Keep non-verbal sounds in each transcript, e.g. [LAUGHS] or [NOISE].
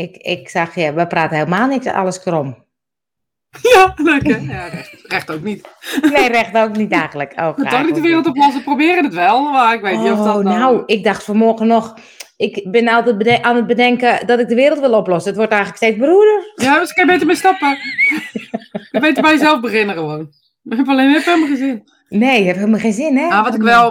Ik, ik zag je, we praten helemaal niks, alles krom. [LAUGHS] Ja, leuk [LAUGHS] hè? Ja, recht, recht ook niet. [LAUGHS] Nee, recht ook niet eigenlijk. Oh, We toch niet de wereld oplossen, proberen het wel, maar ik weet niet of Oh, dat nou, ik dacht vanmorgen nog, ik ben altijd aan het bedenken dat ik de wereld wil oplossen. Het wordt eigenlijk steeds broeder. Ja, dus kan je beter mee stappen. je kan beter bij jezelf beginnen gewoon. Ik heb alleen even helemaal geen zin. Nee, heeft helemaal geen zin, hè? Nou, wat ik wel...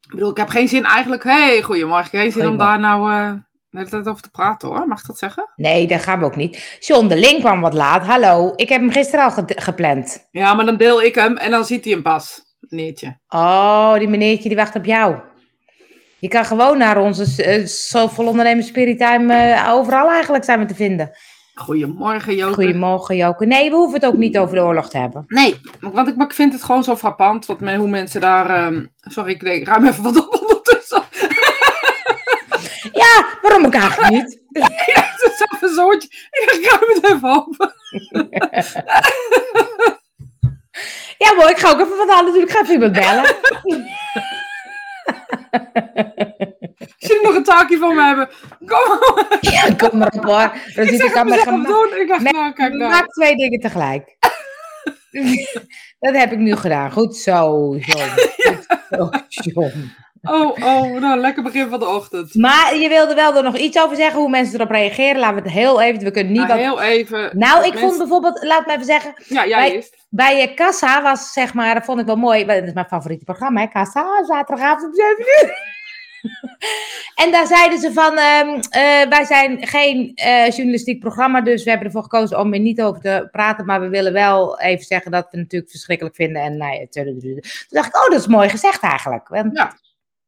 Ik bedoel, ik heb geen zin eigenlijk... hey, goedemorgen. Geen zin om daar nou eh, hele tijd over te praten hoor. Mag ik dat zeggen? Nee, dat gaan we ook niet. John de Link kwam wat laat. Hallo, ik heb hem gisteren al ge- gepland. Ja, maar dan deel ik hem en dan ziet hij hem pas. Neertje. Oh, die meneertje die wacht op jou. Je kan gewoon naar onze uh, Soulful Ondernemers Spirit Time eh, overal eigenlijk zijn we te vinden. Goedemorgen Joke. Goedemorgen Joke. Nee, we hoeven het ook niet over de oorlog te hebben. Nee, want ik, ik vind het gewoon zo frappant wat, men- hoe mensen daar... ehm, sorry, ik, ruim even wat op. Ja, waarom ook eigenlijk niet? [LAUGHS] Het is even een zootje. Ik ik ruim het even op. [LAUGHS] Ja, mooi. Ik ga ook even wat halen natuurlijk. Ik ga even iemand bellen. [LAUGHS] Als jullie nog een taakje van me hebben, kom maar. Ja, kom maar op hoor. Ik Rosita zeg kan het met doen. Ik dacht, Nee, nou, kijk nou. Maak twee dingen tegelijk. Dat heb ik nu gedaan. Goed zo, John. Goed zo, John. Oh, oh, nou, lekker begin van de ochtend. Maar je wilde wel er nog iets over zeggen, hoe mensen erop reageren. Laten we het heel even, we kunnen niet Nou, wat... heel even. Nou, ik vond bijvoorbeeld, laat me even zeggen, Ja, jij bij- eerst. bij je kassa was zeg maar, dat vond ik wel mooi, dat is mijn favoriete programma, hè, kassa, zaterdagavond om 7 uur. [LAUGHS] en daar zeiden ze van, ehm, eh, wij zijn geen eh, journalistiek programma, dus we hebben ervoor gekozen om er niet over te praten, maar we willen wel even zeggen dat we het natuurlijk verschrikkelijk vinden. En nou ja, toen dacht ik, oh, dat is mooi gezegd eigenlijk. Want Ja.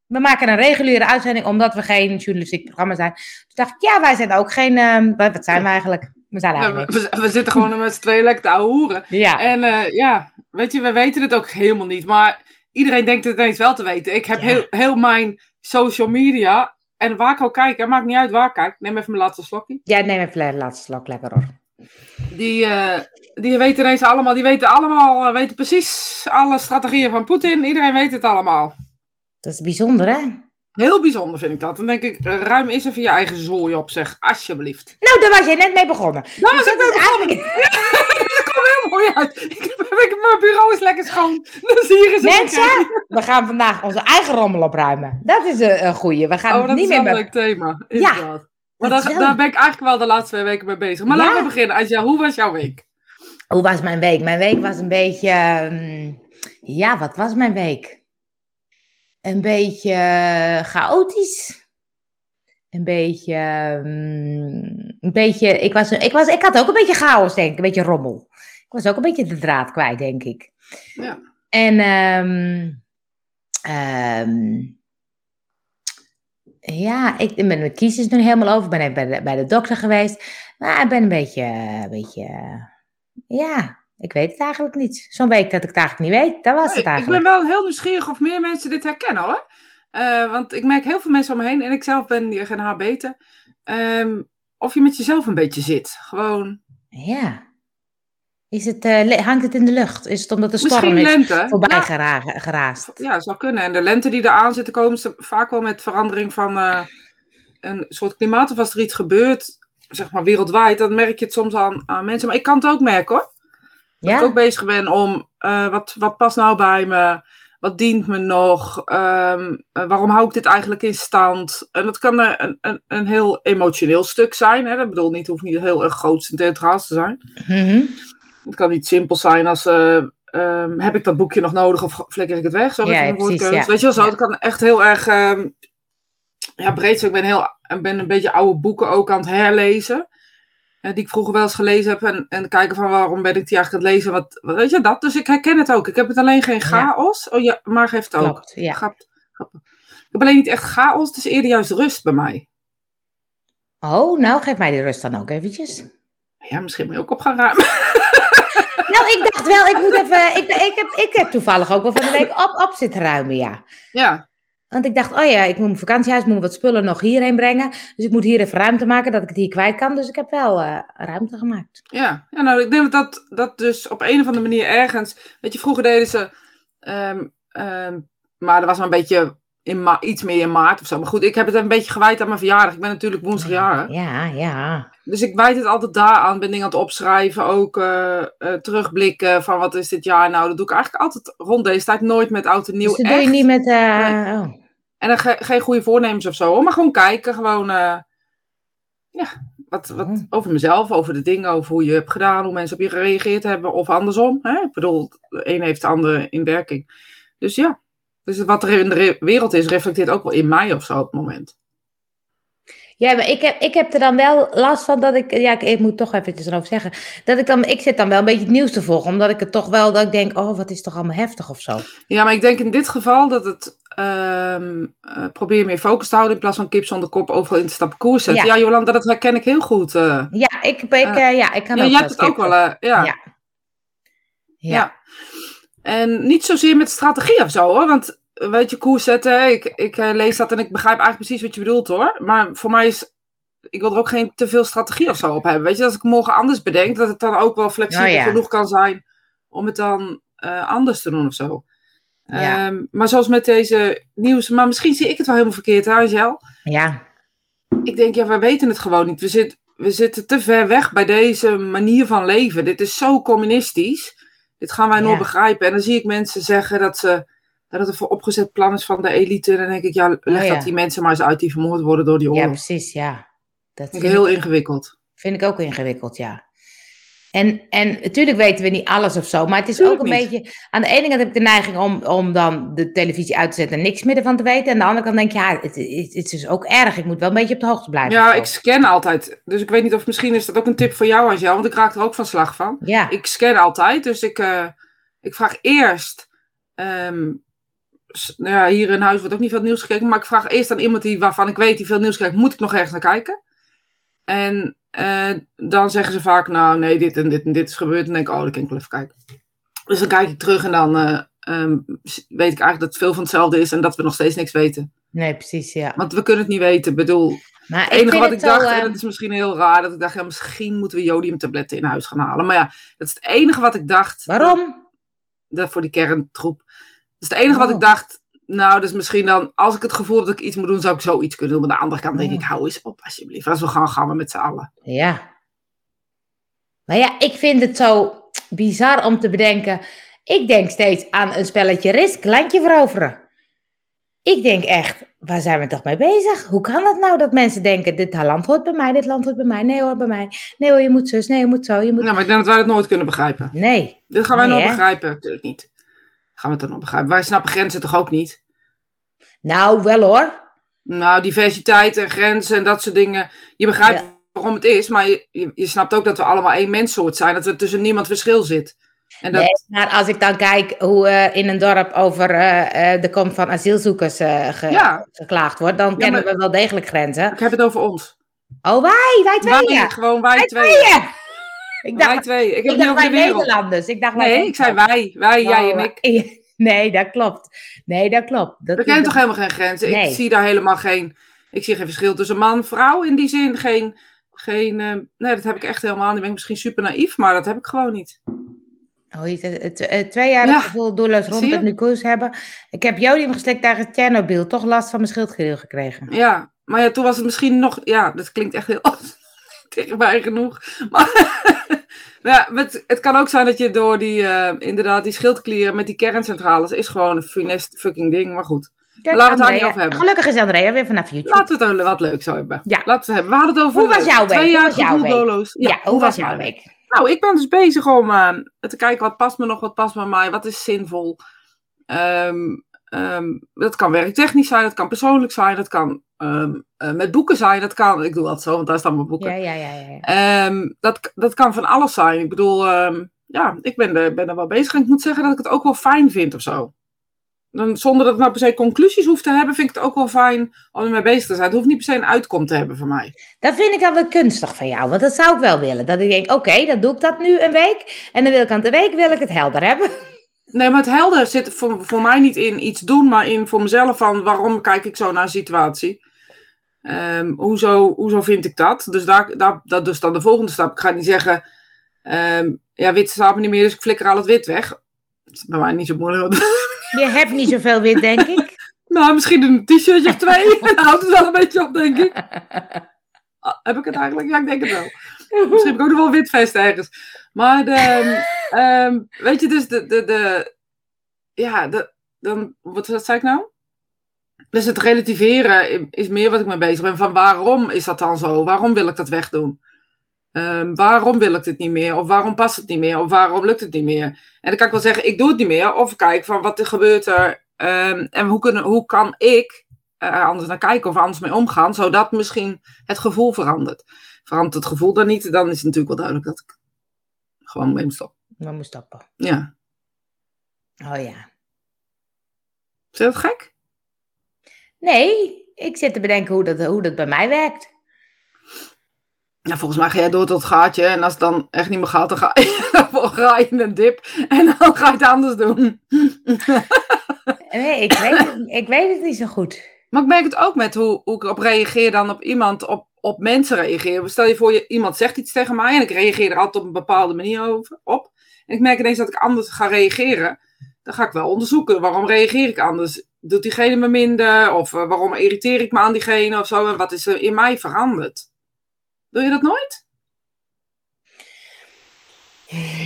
We maken een reguliere uitzending omdat we geen journalistiek programma zijn. Toen dacht ik, ja, wij zijn ook geen, ehm, wat wat zijn we eigenlijk? We zijn eigenlijk we, we- we zitten gewoon met z'n tweeën lekker te. Ja. En eh, ja, weet je, we weten het ook helemaal niet. Maar iedereen denkt het ineens wel te weten. Ik heb Ja. heel, heel mijn social media. En waar ik ook kijk, het maakt niet uit waar ik kijk. Neem even mijn laatste slokje. Ja, neem even de laatste slok lekker hoor. Die, eh, die weten ineens allemaal, die weten allemaal, eh, weten precies alle strategieën van Poetin. Iedereen weet het allemaal. Dat is bijzonder, hè? Heel bijzonder vind ik dat. Dan denk ik, eh, ruim eens even je eigen zooi op, zeg. Alsjeblieft. Nou, daar was jij net mee begonnen. Nou, Dus dat [LAUGHS] dat is eigenlijk... Dat komt heel mooi uit. Ik mijn bureau is lekker schoon. [LAUGHS] Dus hier is Mensen, we gaan vandaag onze eigen rommel opruimen. Dat is een, een goeie. We gaan Oh, dat niet is meer wel een met... leuk thema. Inderdaad. maar dat daar, is wel- daar ben ik eigenlijk wel de laatste twee weken mee bezig. Maar Ja? laten we beginnen. Asja, hoe was jouw week? Hoe was mijn week? Mijn week was een beetje... ehm, Ja, wat was mijn week? Een beetje eh, chaotisch. Een beetje... ehm, Een beetje... Ik, was, ik, was, ik had ook een beetje chaos, denk ik. Een beetje rommel. Ik was ook een beetje de draad kwijt, denk ik. Ja. En ehm, ehm, ja, ik ben mijn kiezers nu helemaal over. Ik ben even bij de, bij de dokter geweest. Maar ik ben een beetje, een beetje, ja, ik weet het eigenlijk niet. Zo'n week dat ik het eigenlijk niet weet, dat was het ik ben eigenlijk. wel heel nieuwsgierig of meer mensen dit herkennen hoor. Eh, want ik merk heel veel mensen om me heen. En ik zelf ben geen haar beter. Ehm, of je met jezelf een beetje zit. Gewoon. Ja. Is het, eh, hangt het in de lucht? Is het omdat de storm Misschien is lente. voorbij Ja, gera- geraast? ja, zou kunnen. En de lente die eraan zit te komen, is vaak wel met verandering van eh, een soort klimaat. Of als er iets gebeurt, zeg maar wereldwijd, dan merk je het soms aan, aan mensen. Maar ik kan het ook merken hoor. Dat ik ook bezig ben om eh, wat, wat past nou bij me? Wat dient me nog? Ehm, eh, waarom hou ik dit eigenlijk in stand? En dat kan een, een, een heel emotioneel stuk zijn. Hè? Dat bedoel niet, hoeft niet heel erg groot en theatraals te zijn. Mhm. Het kan niet simpel zijn als. eh, ehm, heb ik dat boekje nog nodig of flikker ik het weg? Zo Ja, met ja, een precies, woordkeus. ja. Weet je wel zo? Het kan echt heel erg. ehm, ja, breed zijn. Ik ben, heel, ik ben een beetje oude boeken ook aan het herlezen. Eh, die ik vroeger wel eens gelezen heb. En, en kijken van waarom ben ik die eigenlijk aan het lezen. Wat, wat- weet je dat? Dus ik herken het ook. Ik heb het alleen geen chaos. Oh ja, maar heeft het ook. Klopt, ja. Grap- grappig. Ik heb alleen niet echt chaos. Het is eerder juist rust bij mij. Oh, nou, geef mij die rust dan ook eventjes. Ja, misschien moet je ook op gaan ruimen. [LAUGHS] Nou, ik dacht wel, ik moet even. Ik, ik, heb, ik heb toevallig ook wel van de week op, op zitten ruimen, ja. Ja, Want ik dacht, oh ja, ik moet mijn vakantiehuis, moet wat spullen nog hierheen brengen. Dus ik moet hier even ruimte maken, dat ik het hier kwijt kan. Dus ik heb wel eh, ruimte gemaakt. Ja, ja nou, ik denk dat, dat dus op een of andere manier ergens. Weet je, vroeger deden ze. ehm, ehm, maar dat was maar een beetje. In ma- iets meer in maart of zo. Maar goed, ik heb het een beetje gewijd aan mijn verjaardag. Ik ben natuurlijk woensdag jarig. Ja, ja. Dus ik wijd het altijd daar aan. Ben dingen aan het opschrijven, ook uh, uh, terugblikken van wat is dit jaar nou. Dat doe ik eigenlijk altijd rond deze tijd, nooit met oud en nieuw. Dus dat doe je niet met... Uh, nee. oh. En dan ge geen goede voornemens of zo, maar gewoon kijken, gewoon... ja, wat, wat Oh. over mezelf, over de dingen, over hoe je hebt gedaan, hoe mensen op je gereageerd hebben, of andersom. Hè? Ik bedoel, de een heeft de ander in werking. Dus ja, dus wat er in de re- wereld is, reflecteert ook wel in mij of zo op het moment. Ja, maar ik heb, ik heb er dan wel last van dat ik, ja, ik, ik moet toch eventjes erover zeggen, dat ik dan, ik zit dan wel een beetje het nieuws te volgen, omdat ik het toch wel, dat ik denk, oh, wat is toch allemaal heftig of zo. Ja, maar ik denk in dit geval dat het ehm, eh, probeer meer focus te houden in plaats van kip zonder kop overal in te stappen koers zetten. Ja. Jolanda, dat herken ik heel goed. eh. Ja, ik, ik, Ja. eh, ja, ik kan ja, ook jij hebt het ook wel, ja. Ja. Ja. En niet zozeer met strategie of zo hoor, want weet je, koers zetten, ik, ik eh, lees dat en ik begrijp eigenlijk precies wat je bedoelt hoor. Maar voor mij is, ik wil er ook geen te veel strategie of zo op hebben. Weet je, als ik morgen anders bedenk, dat het dan ook wel flexibel ja. genoeg kan zijn om het dan eh, anders te doen of zo. Ja. Ehm, maar zoals met deze nieuws, maar misschien zie ik het wel helemaal verkeerd, hè, Angel? Ja. Ik denk, ja, we weten het gewoon niet. We, zit, we zitten te ver weg bij deze manier van leven. Dit is zo communistisch. Dit gaan wij Ja. nooit begrijpen. En dan zie ik mensen zeggen dat, ze, dat het een vooropgezet plan is van de elite. En dan denk ik, ja, leg Oh ja. dat die mensen maar eens uit die vermoord worden door die ja, oorlog. precies, ja. Dat vind ik heel ik, ingewikkeld. vind ik ook ingewikkeld, ja. En, en natuurlijk weten we niet alles of zo, maar het is Tuurlijk ook een niet. beetje... Aan de ene kant heb ik de neiging om, om dan de televisie uit te zetten en niks meer ervan te weten. En aan de andere kant denk ik, ja, het, het, het is ook erg. Ik moet wel een beetje op de hoogte blijven. Ja, ik scan altijd. Dus ik weet niet of misschien is dat ook een tip voor jou, Angel. Want ik raak er ook van slag van. Ja, Ik scan altijd. Dus ik, eh, ik vraag eerst... ehm, ja, hier in huis wordt ook niet veel nieuws gekeken. Maar ik vraag eerst aan iemand die, waarvan ik weet die veel nieuws kijkt. Moet ik nog ergens naar kijken? En eh, dan zeggen ze vaak... Nou, nee, dit en dit en dit is gebeurd. En dan denk ik, oh, dan kan ik wel even kijken. Dus dan kijk ik terug en dan eh, ehm, weet ik eigenlijk dat het veel van hetzelfde is. En dat we nog steeds niks weten. nee, precies, ja. Want we kunnen het niet weten. Ik bedoel, Maar het enige wat het ik dacht, en eh, dat is misschien heel raar, dat ik dacht, ja, misschien moeten we jodiumtabletten in huis gaan halen. Maar ja, dat is het enige wat ik dacht. Waarom? Dat, voor die kerntroep. Is het enige wat Oh. ik dacht. Nou, dus misschien dan, als ik het gevoel heb dat ik iets moet doen, zou ik zoiets kunnen doen. Maar aan de andere kant denk Oh. ik, hou eens op alsjeblieft. Als we gaan, gaan we met z'n allen. Ja. Maar ja, ik vind het zo bizar om te bedenken. Ik denk steeds aan een spelletje Risk, landje veroveren. Ik denk echt, waar zijn we toch mee bezig? Hoe kan het nou dat mensen denken, dit land hoort bij mij, dit land hoort bij mij. Nee hoor, bij mij. Nee hoor, je moet zus, nee je moet zo, je moet... Nou, maar ik denk dat wij het nooit kunnen begrijpen. Nee. Dit gaan wij Nee, nooit hè? begrijpen. Natuurlijk niet. Gaan we het dan nog begrijpen? Wij snappen grenzen toch ook niet? Nou, wel hoor. Nou, diversiteit en grenzen en dat soort dingen. Je begrijpt Ja. waarom het is, maar je, je, je snapt ook dat we allemaal één menssoort zijn. Dat er tussen niemand verschil zit. En dat, Nee, maar als ik dan kijk hoe eh, in een dorp over eh, eh, de komst van asielzoekers eh, ge- Ja. geklaagd wordt, dan kennen maar- we wel degelijk grenzen. Ik heb het over ons. Oh, wij, wij tweeën. Wij, gewoon wij Wij twee. tweeën. Ik dacht, Wij twee. Ik heb ik het dacht wij. Nederlanders. Ik dacht wij Nee, ik zei wij. Wij, jij en ik. [LAUGHS] Nee, dat klopt. Nee, dat klopt. Dat We kennen toch helemaal geen grenzen? Nee. Ik zie daar helemaal geen... Ik zie geen verschil tussen man en vrouw in die zin. Geen... geen eh, nee, dat heb ik echt helemaal niet. Ben ik misschien super naïef, maar dat heb ik gewoon niet. Oh, het, het, het twee jaar Ja. gevoel doelloos rond het nu koers hebben. Ik heb jodium geslikt tegen Tsjernobyl. Toch last van mijn schildklier gekregen. Ja, maar ja, toen was het misschien nog... Ja, dat klinkt echt heel... [LAUGHS] tegen mij genoeg. Maar ja, het, het kan ook zijn dat je door die... eh, inderdaad, die schildklieren met die kerncentrales... is gewoon een funest fucking ding. Maar goed. Kijk, Laten we het daar niet over hebben. Gelukkig is Andrea weer vanaf YouTube. Laten we het over wat leuks hebben. Ja. Laten we hebben. We hadden het over... Hoe was eh, jouw week? Twee Hoe jaar was jouw gevoel week? doelloos. ja, hoe was jouw week? Nou, ik ben dus bezig om eh, te kijken wat past me nog, wat past bij mij, wat is zinvol. Ehm, ehm, dat kan werktechnisch zijn, dat kan persoonlijk zijn, dat kan ehm, eh, met boeken zijn, dat kan, ik doe dat zo, want daar staan mijn boeken. Ja, ja, ja, ja. ja. Ehm, dat, dat kan van alles zijn. Ik bedoel, ehm, ja, ik ben er, ben er wel bezig en ik moet zeggen dat ik het ook wel fijn vind of zo. Dan, zonder dat ik nou per se conclusies hoef te hebben, vind ik het ook wel fijn om ermee bezig te zijn. Het hoeft niet per se een uitkom te hebben voor mij. Dat vind ik dan wel kunstig van jou, want dat zou ik wel willen. Dat ik denk, oké, dan doe ik dat nu een week. En dan wil ik aan de week wil ik het helder hebben. Nee, maar het helder zit voor, voor mij niet in iets doen, maar in voor mezelf van waarom kijk ik zo naar een situatie. Ehm, hoezo, hoezo vind ik dat? Dus daar, daar, dat dus dan de volgende stap. Ik ga niet zeggen, ehm, ja, wit staat me niet meer, dus ik flikker al het wit weg. Dat is bij mij niet zo moeilijk. Je hebt niet zoveel wit, denk ik. [LAUGHS] nou, misschien een t-shirtje of twee. [LAUGHS] Dan houdt het wel een beetje op, denk ik. heb ik het eigenlijk? Ja, ik denk het wel. Misschien heb ik ook nog wel witvest ergens. Maar de, ehm, weet je, dus de, de, de ja, de, dan, wat, wat zei ik nou? Dus het relativeren is meer wat ik mee bezig ben. Van waarom is dat dan zo? Waarom wil ik dat wegdoen? Um, waarom wil ik dit niet meer? Of waarom past het niet meer? Of waarom lukt het niet meer? En dan kan ik wel zeggen, ik doe het niet meer. Of kijk van wat er gebeurt er. Um, en hoe, kunnen, hoe kan ik er anders naar kijken of anders mee omgaan, zodat misschien het gevoel verandert. Verandert het gevoel dan niet, dan is het natuurlijk wel duidelijk dat ik gewoon mee moet stoppen. Maar moet stoppen. Ja. Oh ja. Is dat gek? Nee, ik zit te bedenken hoe dat, hoe dat bij mij werkt. Ja, volgens mij ga jij door tot het gaatje. En als het dan echt niet meer gaat, dan ga je, [LAUGHS] dan ga je in een dip. En dan ga je het anders doen. Nee, ik weet, het, ik weet het niet zo goed. Maar ik merk het ook met hoe, hoe ik op reageer dan op iemand, op, op mensen reageer. Stel je voor, je, iemand zegt iets tegen mij en ik reageer er altijd op een bepaalde manier over, op. En ik merk ineens dat ik anders ga reageren. Dan ga ik wel onderzoeken, waarom reageer ik anders? Doet diegene me minder? Of uh, waarom irriteer ik me aan diegene of zo? En wat is er in mij veranderd? Doe je dat nooit?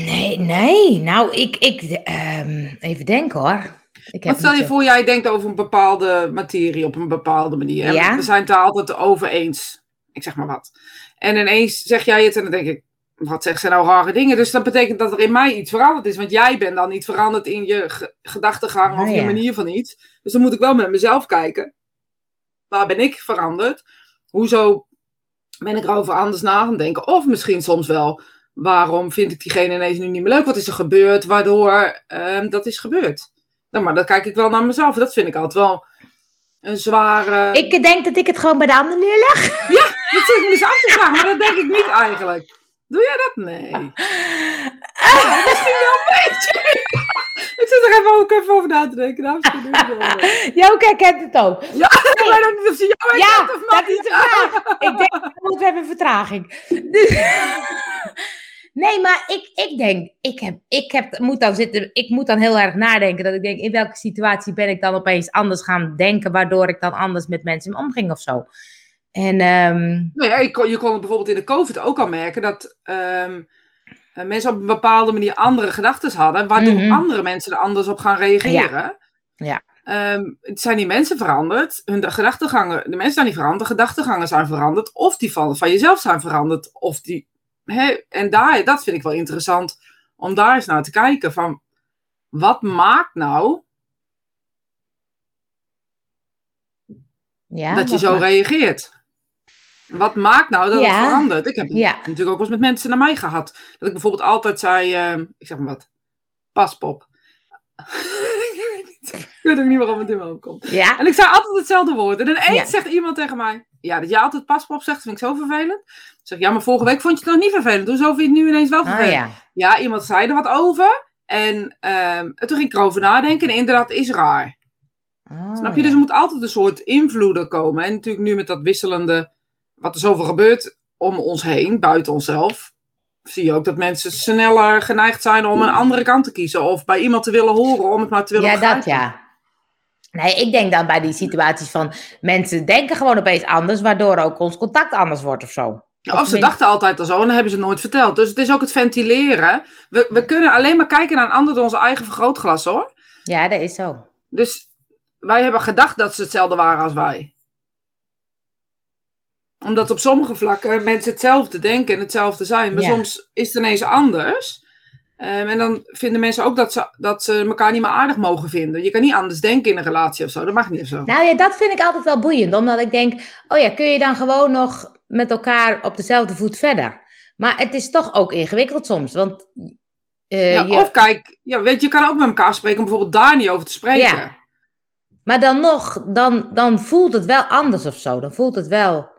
Nee, nee. Nou, ik, ik um, even denken hoor. Ik Wat stel je voor, jij denkt over een bepaalde materie op een bepaalde manier. Ja? We zijn het er altijd over eens. Ik zeg maar wat. En ineens zeg jij het en dan denk ik, wat zegt ze nou rare dingen? Dus dat betekent dat er in mij iets veranderd is. Want jij bent dan niet veranderd in je ge gedachtegang Oh, of je ja. manier van iets. Dus dan moet ik wel met mezelf kijken. Waar ben ik veranderd? Hoezo ben ik erover anders na gaan denken? Of misschien soms wel, waarom vind ik diegene ineens nu niet meer leuk? Wat is er gebeurd waardoor ehm, dat is gebeurd? Nou, maar dan kijk ik wel naar mezelf. Dat vind ik altijd wel een zware... Ik denk dat ik het gewoon bij de ander neerleg. Dat zit ik me af te vragen, maar dat denk ik niet eigenlijk. Doe jij dat? Nee. Ja, misschien wel een beetje. ik zit er even, ook even over na te denken. Nou, misschien doe ik het ook. Ja, ik weet ook niet of ze jou Ja, of dat is de vraag. Ik denk, we hebben vertraging. Dus- Nee, maar ik, ik denk, ik, heb, ik heb, moet dan zitten, ik moet dan heel erg nadenken. Dat ik denk, in welke situatie ben ik dan opeens anders gaan denken, waardoor ik dan anders met mensen omging of zo. En ehm, Nou ja, je kon, je kon het bijvoorbeeld in de COVID ook al merken dat ehm, eh, mensen op een bepaalde manier andere gedachten hadden, waardoor Mhm. andere mensen er anders op gaan reageren. Ja. Ehm, het zijn die mensen veranderd, hun gedachtegangen, de mensen zijn niet veranderd, de gedachtegangen zijn veranderd, of die van, van jezelf zijn veranderd, of die, hè, en daar, dat vind ik wel interessant, om daar eens naar te kijken, van wat maakt nou ja, dat je zo reageert? Wat maakt nou dat Ja. het verandert? Ik heb Ja. natuurlijk ook wel eens met mensen naar mij gehad. Dat ik bijvoorbeeld altijd zei, eh, ik zeg maar wat, paspop. [LAUGHS] ik weet ook niet waarom het in me opkomt. Ja, En ik zei altijd hetzelfde woord. En ineens Ja. zegt iemand tegen mij, ja, dat jij altijd paspop zegt, vind ik zo vervelend. Ik zeg, ja, maar vorige week vond je het nog niet vervelend. Hoezo vind je het nu ineens wel oh vervelend? ja. Ja, iemand zei er wat over. En ehm, toen ging ik erover nadenken. En inderdaad, het is raar. Oh, Snap je? Dus er moet altijd een soort invloeden komen. En natuurlijk nu met dat wisselende, wat er zoveel gebeurt om ons heen, buiten onszelf, zie je ook dat mensen sneller geneigd zijn om een andere kant te kiezen. Of bij iemand te willen horen, om het maar te willen Ja, dat ja. Nee, ik denk dan bij die situaties van mensen denken gewoon opeens anders, waardoor ook ons contact anders wordt of zo. Of ze dachten altijd al zo en dan hebben ze het nooit verteld. Dus het is ook het ventileren. We, we kunnen alleen maar kijken naar een ander door ons eigen vergrootglas hoor. Ja, dat is zo. Dus wij hebben gedacht dat ze hetzelfde waren als wij. Omdat op sommige vlakken mensen hetzelfde denken en hetzelfde zijn. Maar Ja. soms is het ineens anders. Ehm, en dan vinden mensen ook dat ze, dat ze elkaar niet meer aardig mogen vinden. Je kan niet anders denken in een relatie of zo. Dat mag niet of zo. Nou ja, dat vind ik altijd wel boeiend, omdat ik denk, oh ja, kun je dan gewoon nog met elkaar op dezelfde voet verder? Maar het is toch ook ingewikkeld soms, want eh, Ja, je- Of kijk, ja, weet je, je kan ook met elkaar spreken om bijvoorbeeld daar niet over te spreken. Ja. maar dan nog, dan, dan voelt het wel anders of zo. Dan voelt het wel,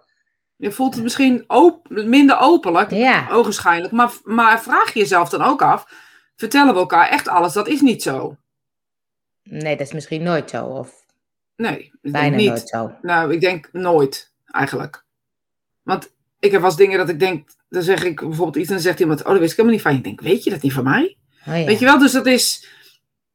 Je voelt het misschien op, minder openlijk, ja, ogenschijnlijk. Maar, maar vraag je jezelf dan ook af, vertellen we elkaar echt alles? Dat is niet zo. nee, dat is misschien nooit zo, of Nee, bijna niet. nooit zo. Nou, ik denk nooit, eigenlijk. Want ik heb wel eens dingen dat ik denk, dan zeg ik bijvoorbeeld iets en dan zegt iemand, oh, dat wist ik helemaal niet van. Ik denk, weet je dat niet van mij? Oh, ja. Weet je wel, dus dat is,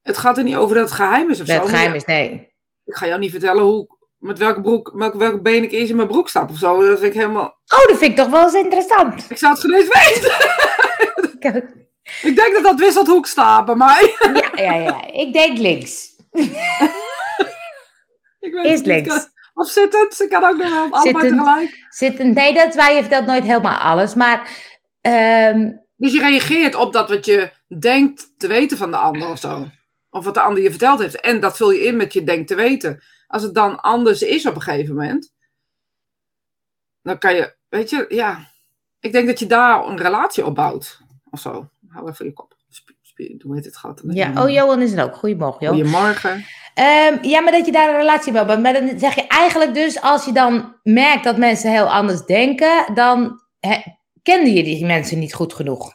het gaat er niet over dat het geheim is of dat zo. het maar geheim is, nee. Ik ga jou niet vertellen hoe met welke, broek, welke, welke been ik eerst in mijn broek stap of zo. Dat vind ik helemaal... Oh, dat vind ik toch wel eens interessant. Ik zou het geen eens weten. [LAUGHS] ik denk dat dat wisselt staat bij mij. ja, ja, ja. Ik denk links. [LAUGHS] ik weet Is het links. Niet. Of zittend, ze kan ook nog wel Zittend. tegelijk. Zitten, nee, dat wij je vertelt nooit helemaal alles. Maar ehm, Dus je reageert op dat wat je denkt te weten van de ander of zo. Of wat de ander je verteld heeft. En dat vul je in met je denkt te weten. Als het dan anders is op een gegeven moment. Dan kan je, weet je, ja. Ik denk dat je daar een relatie op bouwt. Of zo. Hou even je kop. Hoe heet het gaat? ja, oh, Johan is er ook. Goedemorgen, Johan. Goedemorgen. Ehm, ja, maar dat je daar een relatie mee hebt. Maar dan zeg je eigenlijk dus, als je dan merkt dat mensen heel anders denken, dan kende je die mensen niet goed genoeg.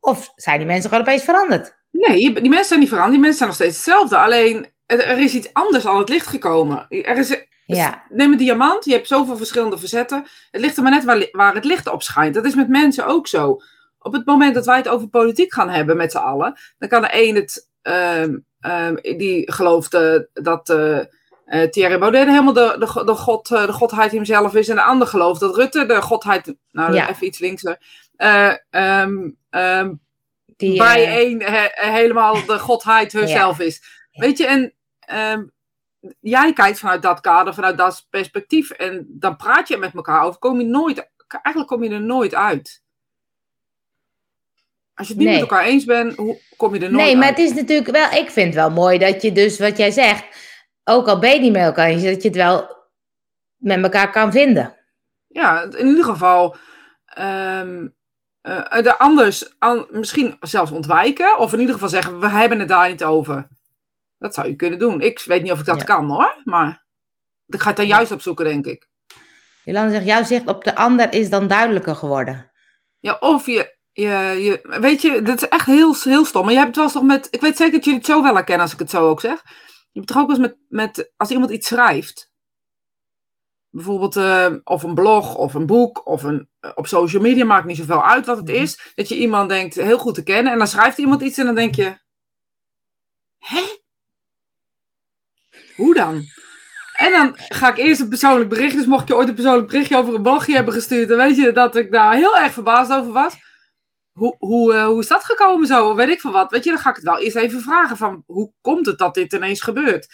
Of zijn die mensen gewoon opeens veranderd? Nee, die mensen zijn niet veranderd. Die mensen zijn nog steeds hetzelfde. Alleen, er, is iets anders aan het licht gekomen. Er is, Ja, Neem een diamant, je hebt zoveel verschillende verzetten. Het ligt er maar net waar, waar het licht op schijnt. Dat is met mensen ook zo. Op het moment dat wij het over politiek gaan hebben met z'n allen, dan kan de een het, ehm, ehm, die gelooft eh, dat eh eh, Thierry Baudet helemaal de, de, de, god, de godheid hemzelf is. En de ander gelooft dat Rutte de godheid, nou Ja. even iets linkser, ehm, die, bij één he- helemaal de godheid [LAUGHS] is. Ja. Weet je, en ehm, jij kijkt vanuit dat kader, vanuit dat perspectief. En dan praat je met elkaar over. Kom je nooit, eigenlijk kom je er nooit uit. Als je het niet Nee. met elkaar eens bent, hoe, kom je er nooit nee, maar uit. het is natuurlijk wel, ik vind het wel mooi dat je dus, wat jij zegt, ook al ben je niet met elkaar eens, dat je het wel met elkaar kan vinden. Ja, in ieder geval de anders an- misschien zelfs ontwijken. Of in ieder geval zeggen, we hebben het daar niet over. Dat zou je kunnen doen. Ik weet niet of ik dat Ja. kan hoor. Maar ik ga het dan juist opzoeken, denk ik. Jolanda zegt, jouw zicht op de ander is dan duidelijker geworden. Ja, of je, je, je weet je, dat is echt heel, heel stom. Maar je hebt het wel eens toch met, ik weet zeker dat jullie het zo wel herkennen als ik het zo ook zeg. Je hebt het toch ook wel eens met, met als iemand iets schrijft. Bijvoorbeeld, eh, of een blog, of een boek, of een, eh, op social media, maakt niet zoveel uit wat het Mhm. is. Dat je iemand denkt heel goed te kennen en dan schrijft iemand iets en dan denk je, hè? Hoe dan? En dan ga ik eerst een persoonlijk bericht. Dus mocht je ooit een persoonlijk berichtje over een blogje hebben gestuurd, dan weet je dat ik daar heel erg verbaasd over was. Hoe, hoe, eh, hoe is dat gekomen zo? Weet ik van wat. Weet je, dan ga ik het wel eerst even vragen van hoe komt het dat dit ineens gebeurt?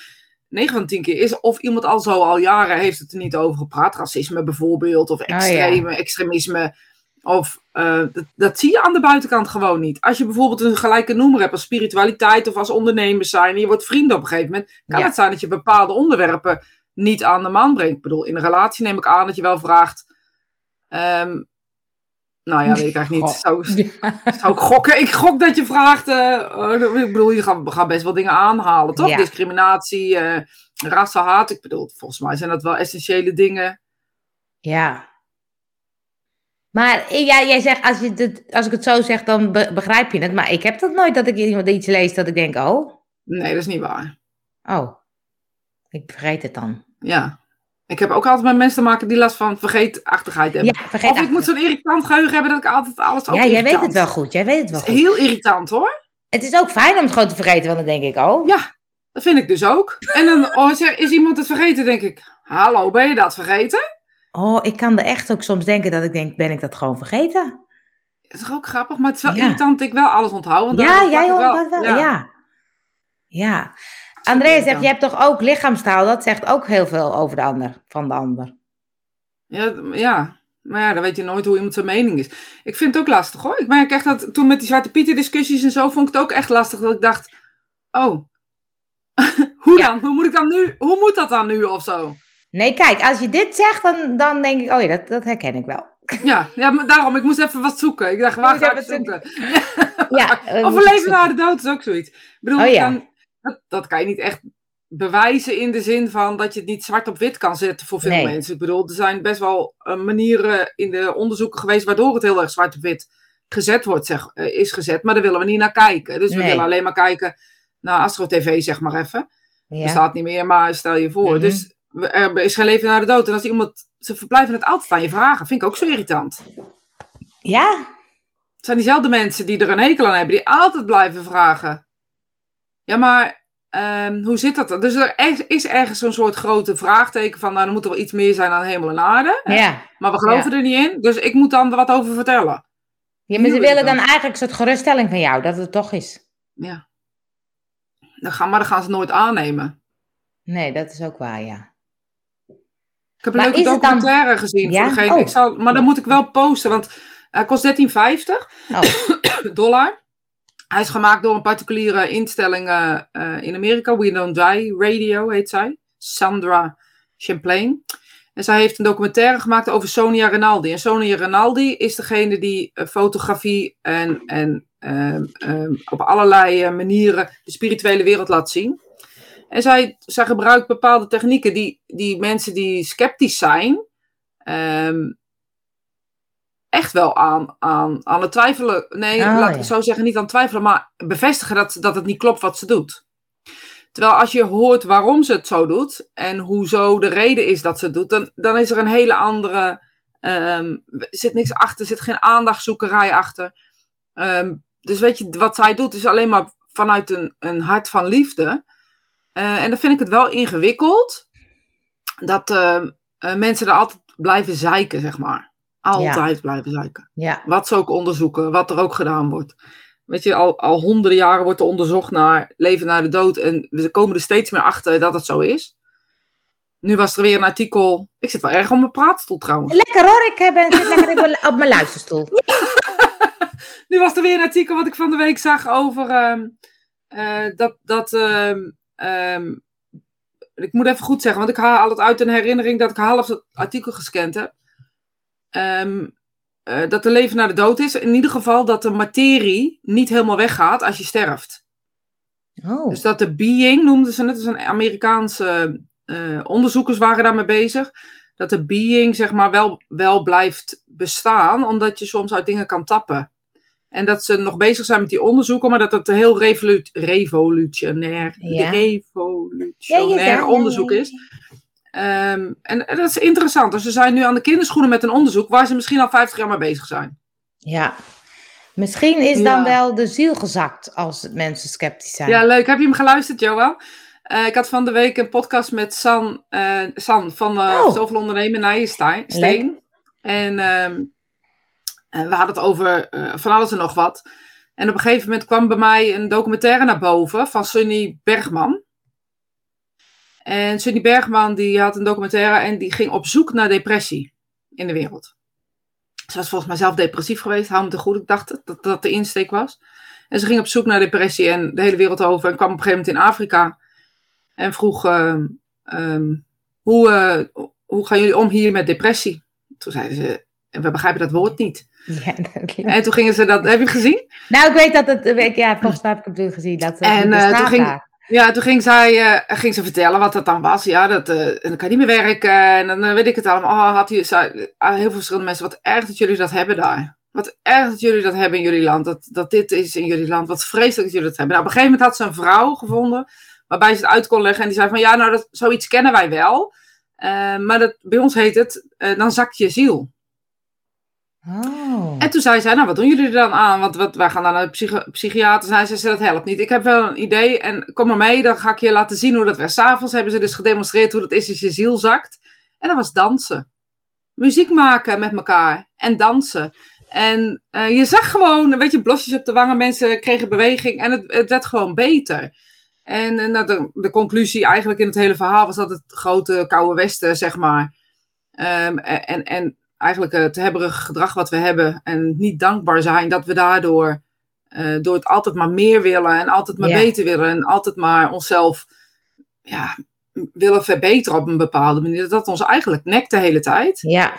9 van de 10 keer is of iemand al zo al jaren heeft het er niet over gepraat. Racisme bijvoorbeeld, of ja. extreme, extremisme. Of eh, dat, dat zie je aan de buitenkant gewoon niet. Als je bijvoorbeeld een gelijke noemer hebt als spiritualiteit of als ondernemers zijn en je wordt vrienden op een gegeven moment, kan Ja. het zijn dat je bepaalde onderwerpen niet aan de man brengt. Ik bedoel, in een relatie neem ik aan dat je wel vraagt. ehm, nou ja, weet ik eigenlijk niet. [LAUGHS] Zou, zou ik gokken? Ik gok dat je vraagt. eh, eh, ik bedoel, je gaat, we gaan best wel dingen aanhalen, toch? Ja. Discriminatie, eh rassenhaat. Ik bedoel, volgens mij zijn dat wel essentiële dingen. Ja. Maar ja, jij zegt, als, je het, als ik het zo zeg, dan be- begrijp je het. Maar ik heb dat nooit dat ik iemand iets lees dat ik denk, oh, Nee, dat is niet waar. oh. Ik vergeet het dan. Ja. Ik heb ook altijd met mensen te maken die last van vergeetachtigheid hebben. Ja, vergeet of ik moet zo'n irritant geheugen hebben dat ik altijd alles ook Ja, jij weet het wel goed. Jij weet het wel Het is goed. heel irritant hoor. Het is ook fijn om het gewoon te vergeten, want dan denk ik, oh. Ja, dat vind ik dus ook. En dan oh, is iemand het vergeten, denk ik. Hallo, ben je dat vergeten? Oh, ik kan er echt ook soms denken dat ik denk, ben ik dat gewoon vergeten? Dat is toch ook grappig, maar het is wel Ja. irritant dat ik wel alles onthoud. want Ja, jij hoort dat wel. Ja. ja. Ja. Andrea zegt, je hebt toch ook lichaamstaal? Dat zegt ook heel veel over de ander, van de ander. Ja, ja, maar ja, dan weet je nooit hoe iemand zijn mening is. Ik vind het ook lastig hoor. Ik merk echt dat toen met die Zwarte Pieter discussies en zo, vond ik het ook echt lastig. Dat ik dacht, oh, [LAUGHS] hoe Ja. dan? Hoe moet ik dan nu? Hoe moet dat dan nu of zo? Nee, kijk, als je dit zegt, dan, dan denk ik, oh ja, dat, dat herken ik wel. Ja, ja, maar daarom, ik moest even wat zoeken. Ik dacht, waar ga ik zoeken? Ja, [LAUGHS] Of een leven na de dood is ook zoiets. Ik bedoel, Oh je ja. kan- dat, dat kan je niet echt bewijzen in de zin van dat je het niet zwart op wit kan zetten voor veel Nee. mensen. Ik bedoel, er zijn best wel eh, manieren in de onderzoeken geweest waardoor het heel erg zwart op wit gezet wordt, zeg, eh, is gezet. Maar daar willen we niet naar kijken. Dus we willen alleen maar kijken naar Astro TV, zeg maar even. Ja. Bestaat niet meer, maar stel je voor. Mhm. Dus er is geen leven na de dood. En als iemand, ze verblijven het altijd aan je vragen. Vind ik ook zo irritant. ja, Het zijn diezelfde mensen die er een hekel aan hebben, die altijd blijven vragen. Ja, maar ehm, hoe zit dat? dan? Dus er is- ergens zo'n soort grote vraagteken van, nou, er moet er wel iets meer zijn dan hemel en aarde. Ja. Maar we geloven er niet in, dus ik moet dan er wat over vertellen. ja, maar ze willen dan. dan eigenlijk een soort geruststelling van jou, dat het toch is. Ja. Dan gaan, maar dan gaan ze nooit aannemen. Nee, dat is ook waar, ja. Ik heb een Maar leuke dan- documentaire gezien. Ja? Voor Oh. ik zal, maar dan moet ik wel posten, want hij kost 13,50 Oh, [COUGHS] dollar. Hij is gemaakt door een particuliere instelling eh, eh, in Amerika. We Don't Die Radio heet zij. Sandra Champlain. En zij heeft een documentaire gemaakt over Sonia Rinaldi. En Sonia Rinaldi is degene die eh, fotografie en, en ehm, ehm, op allerlei manieren de spirituele wereld laat zien. En zij, zij gebruikt bepaalde technieken die, die mensen die sceptisch zijn, ehm, echt wel aan, aan, aan het twijfelen. Nee, Oh, laat ik ja. zo zeggen, niet aan het twijfelen, maar bevestigen dat, dat het niet klopt wat ze doet. Terwijl als je hoort waarom ze het zo doet en hoezo de reden is dat ze het doet, dan, dan is er een hele andere. er zit niks achter, er zit geen aandachtzoekerij achter. Ehm, dus weet je, wat zij doet is alleen maar vanuit een, een hart van liefde. Eh, en dan vind ik het wel ingewikkeld dat ehm, eh, mensen er altijd blijven zeiken, zeg maar. Altijd blijven zeiken. ja. Wat ze ook onderzoeken, wat er ook gedaan wordt. Weet je, al, al honderden jaren wordt er onderzocht naar leven na de dood. En we komen er steeds meer achter dat het zo is. Nu was er weer een artikel. Ik zit wel erg op mijn praatstoel trouwens. Lekker hoor, ik eh, ben, zit lekker op mijn- op mijn luisterstoel. [LAUGHS] Nu was er weer een artikel wat ik van de week zag over ehm, eh, dat. dat ehm, ehm, ik moet even goed zeggen, want ik haal het uit een herinnering dat ik half het artikel gescand heb. Ehm, eh, dat er leven na de dood is. In ieder geval dat de materie niet helemaal weggaat als je sterft. Oh, Dus dat de being, noemden ze het, dus een Amerikaanse eh, onderzoekers waren daarmee bezig. Dat de being, zeg maar, wel, wel blijft bestaan, omdat je soms uit dingen kan tappen. En dat ze nog bezig zijn met die onderzoeken, maar dat het een heel revolu revolutionair, Ja. revolutionair Ja, ja, ja, onderzoek is. Ehm, en, en dat is interessant. Dus ze zijn nu aan de kinderschoenen met een onderzoek waar ze misschien al 50 jaar mee bezig zijn. ja. Misschien is dan wel de ziel gezakt als mensen sceptisch zijn. Ja, leuk. Heb je hem geluisterd, Johan? Eh, ik had van de week een podcast met San, eh, San van uh, Oh. Zoveel Ondernemen Nijenstein. Steen. En ehm, en we hadden het over eh, van alles en nog wat. En op een gegeven moment kwam bij mij een documentaire naar boven van Sunny Bergman. En Sunny Bergman die had een documentaire en die ging op zoek naar depressie in de wereld. Ze was volgens mij zelf depressief geweest, hou me te goed. Ik dacht dat dat de insteek was. En ze ging op zoek naar depressie en de hele wereld over. En kwam op een gegeven moment in Afrika. En vroeg, ehm, ehm, hoe, eh, hoe gaan jullie om hier met depressie? Toen zeiden ze, we begrijpen dat woord niet. [LAUGHS] Ja, dat- En toen gingen ze dat, heb je het gezien? Nou, ik weet dat het, ja, volgens mij heb ik het gezien. Dat het En, eh, toen ging-. Ja, toen ging, zij, eh, ging ze vertellen wat dat dan was. Ja, dat, eh, en dan kan je niet meer werken. En dan eh, weet ik het allemaal. Oh, had hij, zei, heel veel verschillende mensen. Wat erg dat jullie dat hebben daar. Wat erg dat jullie dat hebben in jullie land. Dat, dat dit is in jullie land. Wat vreselijk dat jullie dat hebben. Nou, op een gegeven moment had ze een vrouw gevonden. Waarbij ze het uit kon leggen. En die zei van ja, nou, dat, zoiets kennen wij wel. Eh, maar dat, bij ons heet het, eh, dan zakt je ziel. Oh. En toen zei zij, nou, wat doen jullie er dan aan? Want wat, wij gaan dan naar de psychi- psychiater. En zei ze, dat helpt niet. Ik heb wel een idee en kom maar mee. Dan ga ik je laten zien hoe dat werkt. S'avonds hebben ze dus gedemonstreerd hoe dat is als je ziel zakt. En dat was dansen. Muziek maken met elkaar en dansen. En eh, je zag gewoon, weet je, blosjes op de wangen. Mensen kregen beweging en het, het werd gewoon beter. En, eh, nou, de, de conclusie eigenlijk in het hele verhaal was dat het grote koude westen, zeg maar. ehm, en, en eigenlijk het hebberige gedrag wat we hebben en niet dankbaar zijn, dat we daardoor eh, door het altijd maar meer willen en altijd maar Ja. beter willen en altijd maar onszelf ja, willen verbeteren op een bepaalde manier, dat dat ons eigenlijk nekt de hele tijd. Ja,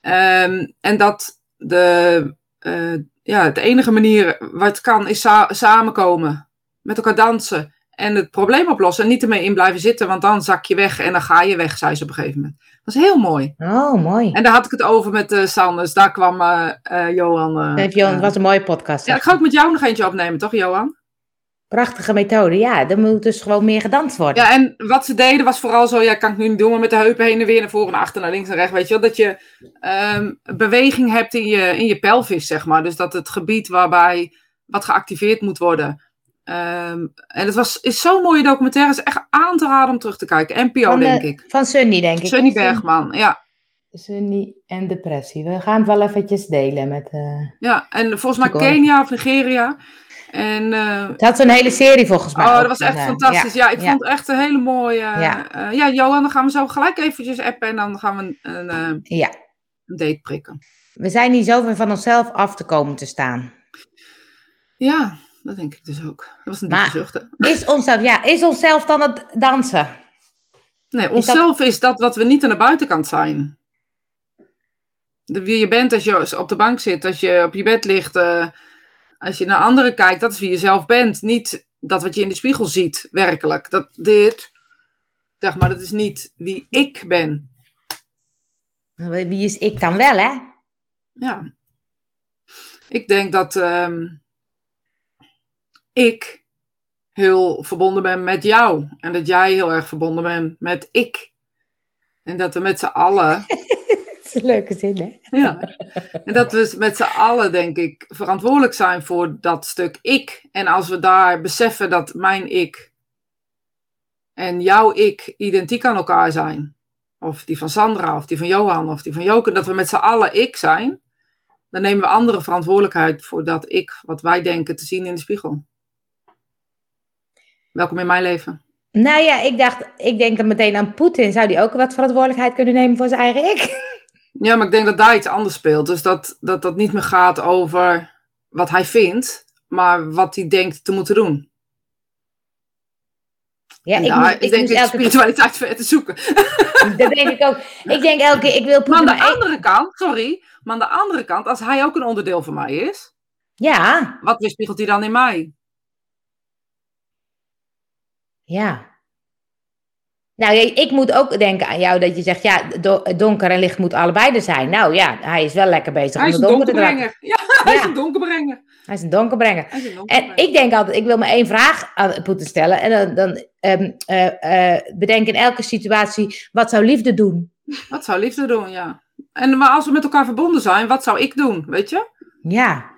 Ehm, en dat de, eh, ja, de enige manier wat kan is sa- samenkomen, met elkaar dansen en het probleem oplossen en niet ermee in blijven zitten, want dan zak je weg en dan ga je weg, zei ze op een gegeven moment. Dat is heel mooi. oh, mooi. En daar had ik het over met eh Sanders. Daar kwam eh, eh, Johan. Heeft Johan, het was een mooie podcast. ja, ik ga ook met jou nog eentje opnemen, toch, Johan? Prachtige methode. Ja, er moet dus gewoon meer gedanst worden. Ja, en wat ze deden was vooral zo, ja, kan ik nu niet doen, maar met de heupen heen en weer naar voren, naar achter, naar links en rechts, weet je wel, dat je ehm, beweging hebt in je, in je pelvis, zeg maar. Dus dat het gebied waarbij wat geactiveerd moet worden, Ehm, en het was, is zo'n mooie documentaire. Het is echt aan te raden om terug te kijken. NPO, Van, de- denk ik. Van Sunny, denk ik. Sunny? Bergman, ja. Sunny en depressie. We gaan het wel eventjes delen met... eh ja. En volgens mij. Kenia of Nigeria. En eh, Ze had zo'n hele serie volgens mij. Oh, dat was echt fantastisch. Ja, ik ja. vond het echt een hele mooie. Ja. Ja. ja, Johan, dan gaan we zo gelijk eventjes appen en dan gaan we een, een, eh, Ja, een date prikken. we zijn niet zo ver van onszelf af te komen te staan. Ja, dat denk ik dus ook. Dat was een diepe zucht. Is onszelf, ja, is onszelf dan het dansen? Nee, onszelf is dat wat we niet aan de buitenkant zijn. De, wie je bent als je op de bank zit, als je op je bed ligt, eh, als je naar anderen kijkt, dat is wie je zelf bent. Niet dat wat je in de spiegel ziet, werkelijk. Dat dit, zeg maar, dat is niet wie ik ben. Wie is ik dan wel, hè? Ja. Ik denk dat ehm, ik heel verbonden ben met jou. En dat jij heel erg verbonden bent met ik. En dat we met z'n allen. [LAUGHS] Dat is een leuke zin, hè? ja, en dat we met z'n allen, denk ik, verantwoordelijk zijn voor dat stuk ik. En als we daar beseffen dat mijn ik en jouw ik identiek aan elkaar zijn. Of die van Sandra, of die van Johan, of die van Joke. Dat we met z'n allen ik zijn. Dan nemen we andere verantwoordelijkheid voor dat ik, wat wij denken te zien in de spiegel. Welkom in mijn leven. Nou ja, ik dacht, ik denk dan meteen aan Poetin. Zou die ook wat verantwoordelijkheid kunnen nemen voor zijn eigen ik? [LAUGHS] Ja, maar ik denk dat daar iets anders speelt. Dus dat dat, dat niet meer gaat over wat hij vindt, maar wat hij denkt te moeten doen. Ja, ik, daar moet, is ik denk elke spiritualiteit voor te zoeken. [LAUGHS] Dat denk ik ook. Ik denk elke keer, ik wil Maar aan Poetin de maar één- andere kant, sorry, maar aan de andere kant, als hij ook een onderdeel van mij is, Ja, wat weerspiegelt hij dan in mij? Ja. Nou, ik moet ook denken aan jou dat je zegt, ja, do- donker en licht moet allebei er zijn. Nou ja, hij is wel lekker bezig Hij is om een de donker te dragen. donkerbrenger. Ja, [LAUGHS] hij is een donkerbrenger. Hij is een donkerbrenger. Hij is een En donkerbrenger. ik denk altijd, ik wil maar één vraag aan Poetin stellen. En dan, dan ehm, eh, eh, bedenk in elke situatie, wat zou liefde doen? Wat zou liefde doen, ja. En maar als we met elkaar verbonden zijn, wat zou ik doen, weet je? Ja,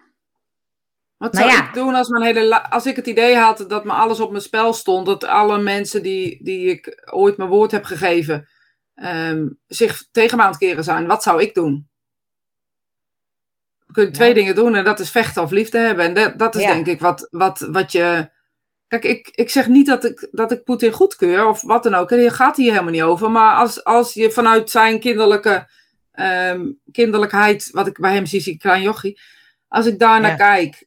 Wat Maar zou ja. ik doen als, mijn hele als ik het idee had dat me alles op mijn spel stond, dat alle mensen die, die ik ooit mijn woord heb gegeven, ehm, zich tegen me aan het keren zijn? Wat zou ik doen? We kunnen twee dingen doen en dat is vechten of liefde hebben. En dat, dat is Ja. denk ik wat, wat, wat je... Kijk, ik, ik zeg niet dat ik, dat ik Poetin goedkeur of wat dan ook. Daar gaat hier helemaal niet over. Maar als, als je vanuit zijn kinderlijke ehm, kinderlijkheid, wat ik bij hem zie, zie ik klein jochie. Als ik daar naar kijk,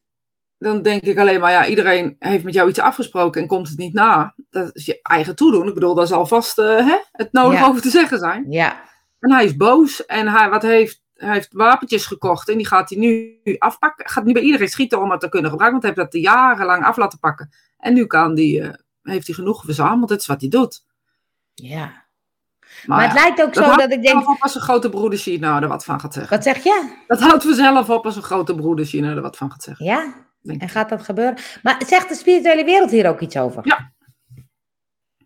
dan denk ik alleen maar, ja, iedereen heeft met jou iets afgesproken en komt het niet na. Dat is je eigen toedoen. Ik bedoel, daar zal vast eh, hè, het nodig Ja. over te zeggen zijn. ja, En hij is boos en hij, wat heeft, hij heeft wapentjes gekocht en die gaat hij nu afpakken. Gaat nu bij iedereen schieten om het te kunnen gebruiken, want hij heeft dat jarenlang af laten pakken. En nu kan die, eh, heeft hij genoeg verzameld, dat is wat hij doet. ja. Maar, Maar het ja, lijkt ook dat zo dat ik denk, op als een grote broeder China er wat van gaat zeggen. wat zeg je? Dat houdt vanzelf op als een grote broeder China er wat van gaat zeggen. Ja, en gaat dat gebeuren? Maar zegt de spirituele wereld hier ook iets over? Ja.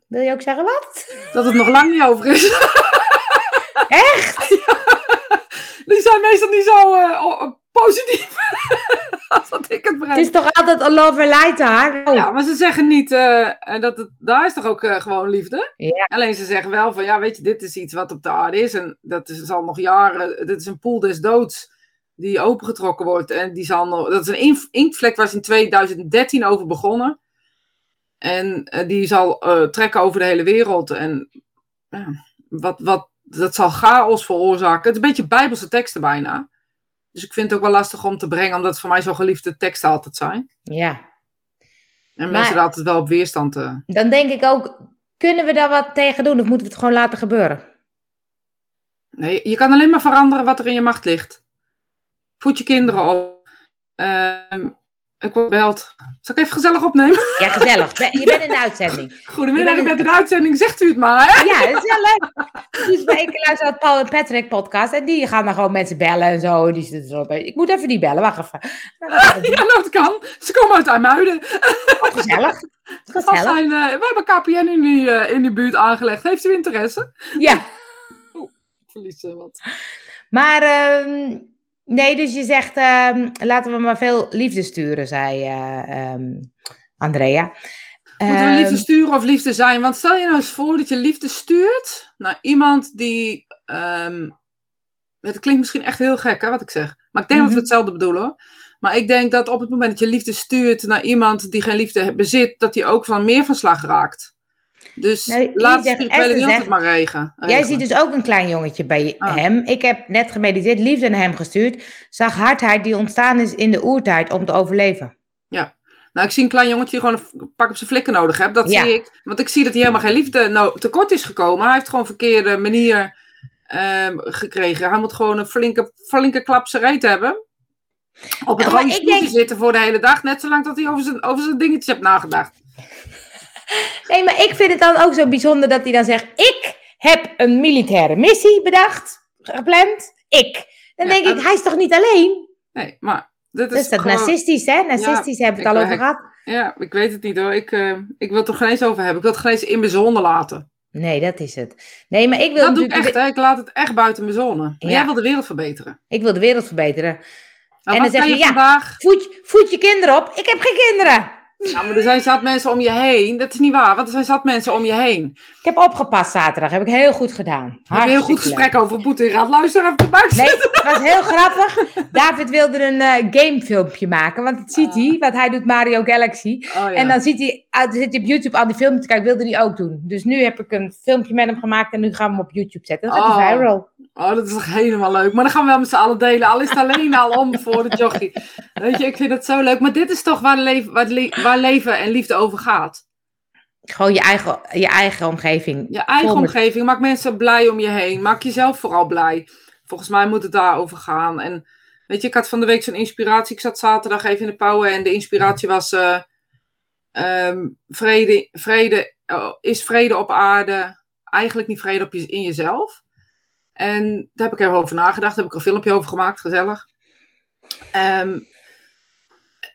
Wil je ook zeggen wat? Dat het nog lang niet over is. [LAUGHS] Echt? [LAUGHS] Die zijn meestal niet zo eh, positief [LAUGHS] als dat ik het Het breng. is toch altijd a love and light daar? Oh, Ja, maar ze zeggen niet, eh, dat het, daar is toch ook eh, gewoon liefde? Ja. Alleen ze zeggen wel van, ja, weet je, dit is iets wat op de aarde is. En dat is, zal nog jaren, dit is een poel des doods die opengetrokken wordt. En die zal nog, dat is een ink- inktvlek waar ze in 2013 over begonnen. En eh, die zal eh, trekken over de hele wereld. En wat, wat, dat zal chaos veroorzaken. Het is een beetje bijbelse teksten bijna. Dus ik vind het ook wel lastig om te brengen, omdat het voor mij zo geliefde teksten altijd zijn. ja. En Maar- mensen er altijd wel op weerstand. eh Dan denk ik ook, kunnen we daar wat tegen doen of moeten we het gewoon laten gebeuren? Nee, je kan alleen maar veranderen wat er in je macht ligt. Voed je kinderen op. Ehm, ik word gebeld. Zal ik even gezellig opnemen? Ja, gezellig. [LAUGHS] Je bent in de uitzending. Goedemiddag, ik ben in de uitzending. Zegt u het maar, hè? [LAUGHS] Ja, dat is wel leuk. Dus bij ik luister naar het Paul en Patrick podcast en die gaan dan gewoon mensen bellen en zo. Die zitten zo bij- Ik moet even die bellen, wacht even. [LAUGHS] Nou, dat Ja, kan. Ze komen uit IJmuiden. gezellig. Als Gezellig. zijn, eh, we hebben KPN in die, eh, in die buurt aangelegd. Heeft u interesse? Ja, Ik verlies eh, wat. maar ehm, nee, dus je zegt ehm, laten we maar veel liefde sturen, zei eh, ehm, Andrea. Moeten we liefde Ehm, sturen of liefde zijn? Want stel je nou eens voor dat je liefde stuurt naar iemand die. het klinkt misschien echt heel gek, hè, wat ik zeg. Maar ik denk dat Mhm. we hetzelfde bedoelen. hoor. Maar ik denk dat op het moment dat je liefde stuurt naar iemand die geen liefde bezit, dat die ook van meer van slag raakt. Dus Nee, laat het maar regen. Jij ziet dus ook een klein jongetje bij Ah. hem. Ik heb net gemediteerd, liefde naar hem gestuurd. Zag hardheid die ontstaan is in de oertijd om te overleven. Nou, ik zie een klein jongetje die gewoon een pak op zijn flikken nodig heeft. Dat Ja. zie ik. Want ik zie dat hij helemaal geen liefde nou, tekort is gekomen. Hij heeft gewoon een verkeerde manier ehm, gekregen. Hij moet gewoon een flinke, flinke klap zijn reet hebben. Op het Ja, denk- zitten voor de hele dag. Net zolang dat hij over zijn, over zijn dingetjes heeft nagedacht. Nee, maar ik vind het dan ook zo bijzonder dat hij dan zegt: Ik heb een militaire missie bedacht, gepland. Ik. Dan Ja, denk en- ik: Hij is toch niet alleen? Nee, maar dit is Dus dat gewoon... narcistisch, hè? Narcistisch hebben we het al over gehad. Ja, ik weet het niet hoor. Ik, eh, ik wil het er geen eens over hebben. Ik wil het geen eens in mijn zone laten. Nee, dat is het. Nee, maar ik wil, Dat doe ik echt, hè. Ik laat het echt buiten mijn zone. Ja. Jij wil de wereld verbeteren. ik wil de wereld verbeteren. Nou, En dan zeg je, ja. vandaag... Voed, voed je kinderen op. Ik heb geen kinderen. Ja, maar er zijn zat mensen om je heen. Dat is niet waar, want er zijn zat mensen om je heen. Ik heb opgepast zaterdag. Heb ik heel goed gedaan. We hebben een heel goed gesprek over Poetin gehad. Luister even erbij. Nee, het was heel grappig. David wilde een eh, gamefilmpje maken. Want dat ziet hij, want hij doet Mario Galaxy. Oh, ja. En dan ziet hij, ah, zit hij op YouTube al die filmpjes te kijken. Wilde hij ook doen. Dus nu heb ik een filmpje met hem gemaakt. En nu gaan we hem op YouTube zetten. Gaat hij Oh. viral. Oh, dat is toch helemaal leuk. Maar dan gaan we wel met z'n allen delen. Al is het alleen al om voor de jochie. Weet je, ik vind het zo leuk. Maar dit is toch waar, leven, waar, le- waar leven en liefde over gaat. Gewoon je eigen, je eigen omgeving. Je eigen omgeving. Maak mensen blij om je heen. Maak jezelf vooral blij. Volgens mij moet het daarover gaan. En weet je, ik had van de week zo'n inspiratie. Ik zat zaterdag even in de pauwen. En de inspiratie was... eh, ehm, vrede, vrede oh, is vrede op aarde eigenlijk niet vrede op je, in jezelf? En daar heb ik even over nagedacht. Daar heb ik een filmpje over gemaakt. Gezellig. Ehm,